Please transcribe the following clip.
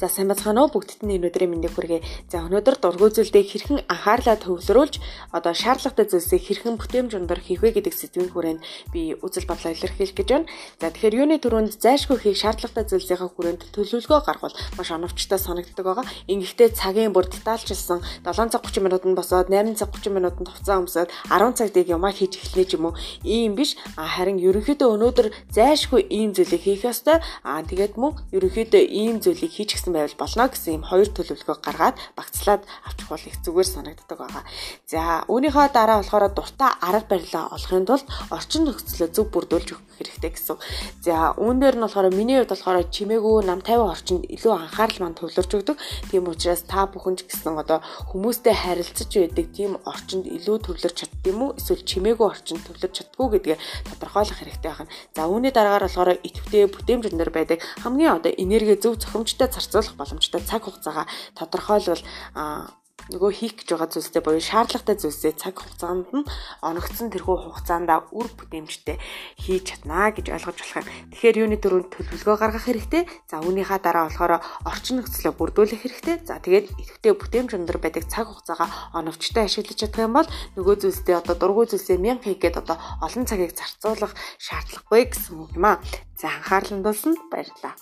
За сайн бацгаана уу бүгдд нь өнөөдрийн мэндийг хүргэе. За өнөөдөр дургүй зүйлдээ хэрхэн анхаарлаа төвлөрүүлж одоо шаардлагатай зүйлсийг хэрхэн бүтээмж өндөр хийх вэ гэдэг сэдвийн хүрээнд би үзэл бодлоо илэрхийлэх гэж байна. За тэгэхээр юуны төрөнд зайлшгүй хийх шаардлагатай зүйлсийн хүрээнд төлөвлөгөө гаргавал маш оновчтой санагддаг байгаа. Ингэхдээ цагийн бүр детальчилсан 7 цаг 30 минутанд босоод 8 цаг 30 минутанд хувцас өмсөд 10 цагт юмаа хийж эхлэе ч юм уу. Ийм биш. Харин ерөнхийдөө өнөөдөр зайлшгүй ийм зүйлийг хийх ёстой. Аа тэгээд мөн ерөнхийдөө ийм зүйлийг хийж гисэн байвал болно гэсэн юм хоёр төлөвлөгөө гаргаад багцлаад авчих бол их зүгээр санагддаг байгаа. За үүнийхөө дараа болохоор дуртай арга барилаа олохын тулд орчин нөхцөлөө зөв бүрдүүлж өгөх хэрэгтэй гэсэн. За үүн дээр нь болохоор миний хувьд болохоор чимээгүй нам 50 орчинд илүү анхаарал манд төвлөрч өгдөг. Тийм учраас та бүхэн ч гэсэн одоо хүмүүстэй харилцаж байдаг тийм орчинд илүү төвлөрч чаддсан юм уу? Эсвэл чимээгүй орчинд төвлөрч чаддгүй гэдгээ тодорхойлох хэрэгтэй байна. За үүний дараагаар болохоор идэвхтэй бүтээмж өндөр байдаг хамгийн одоо энерги зөв зохимжтой зарцуул зориулах боломжтой цаг хугацаагаа тодорхойлвол нөгөө хийх гэж байгаа зүйлстэй боيو шаардлагатай зүйлсээ цаг хугацаанд нь оногдсон тэрхүү хугацаанд үр бүтээмжтэй хийж чаднаа гэж ойлгож болох юм. Тэгэхээр юуны дөрөнд төлөвлөгөө гаргах хэрэгтэй. За үүнийхээ дараа болохоор орчин нөхцөлөө бүрдүүлэх хэрэгтэй. За тэгээд идэвхтэй бүтээмж өндөр байдаг цаг хугацаагаа оновчтой ашиглаж чадах юм бол нөгөө зүйлстэй одоо дургүй зүйлсээ мянга хийх гээд одоо олон цагийг зарцуулах шаардлагагүй гэсэн үг юм аа. За анхаарал хандуулсанд баярлалаа.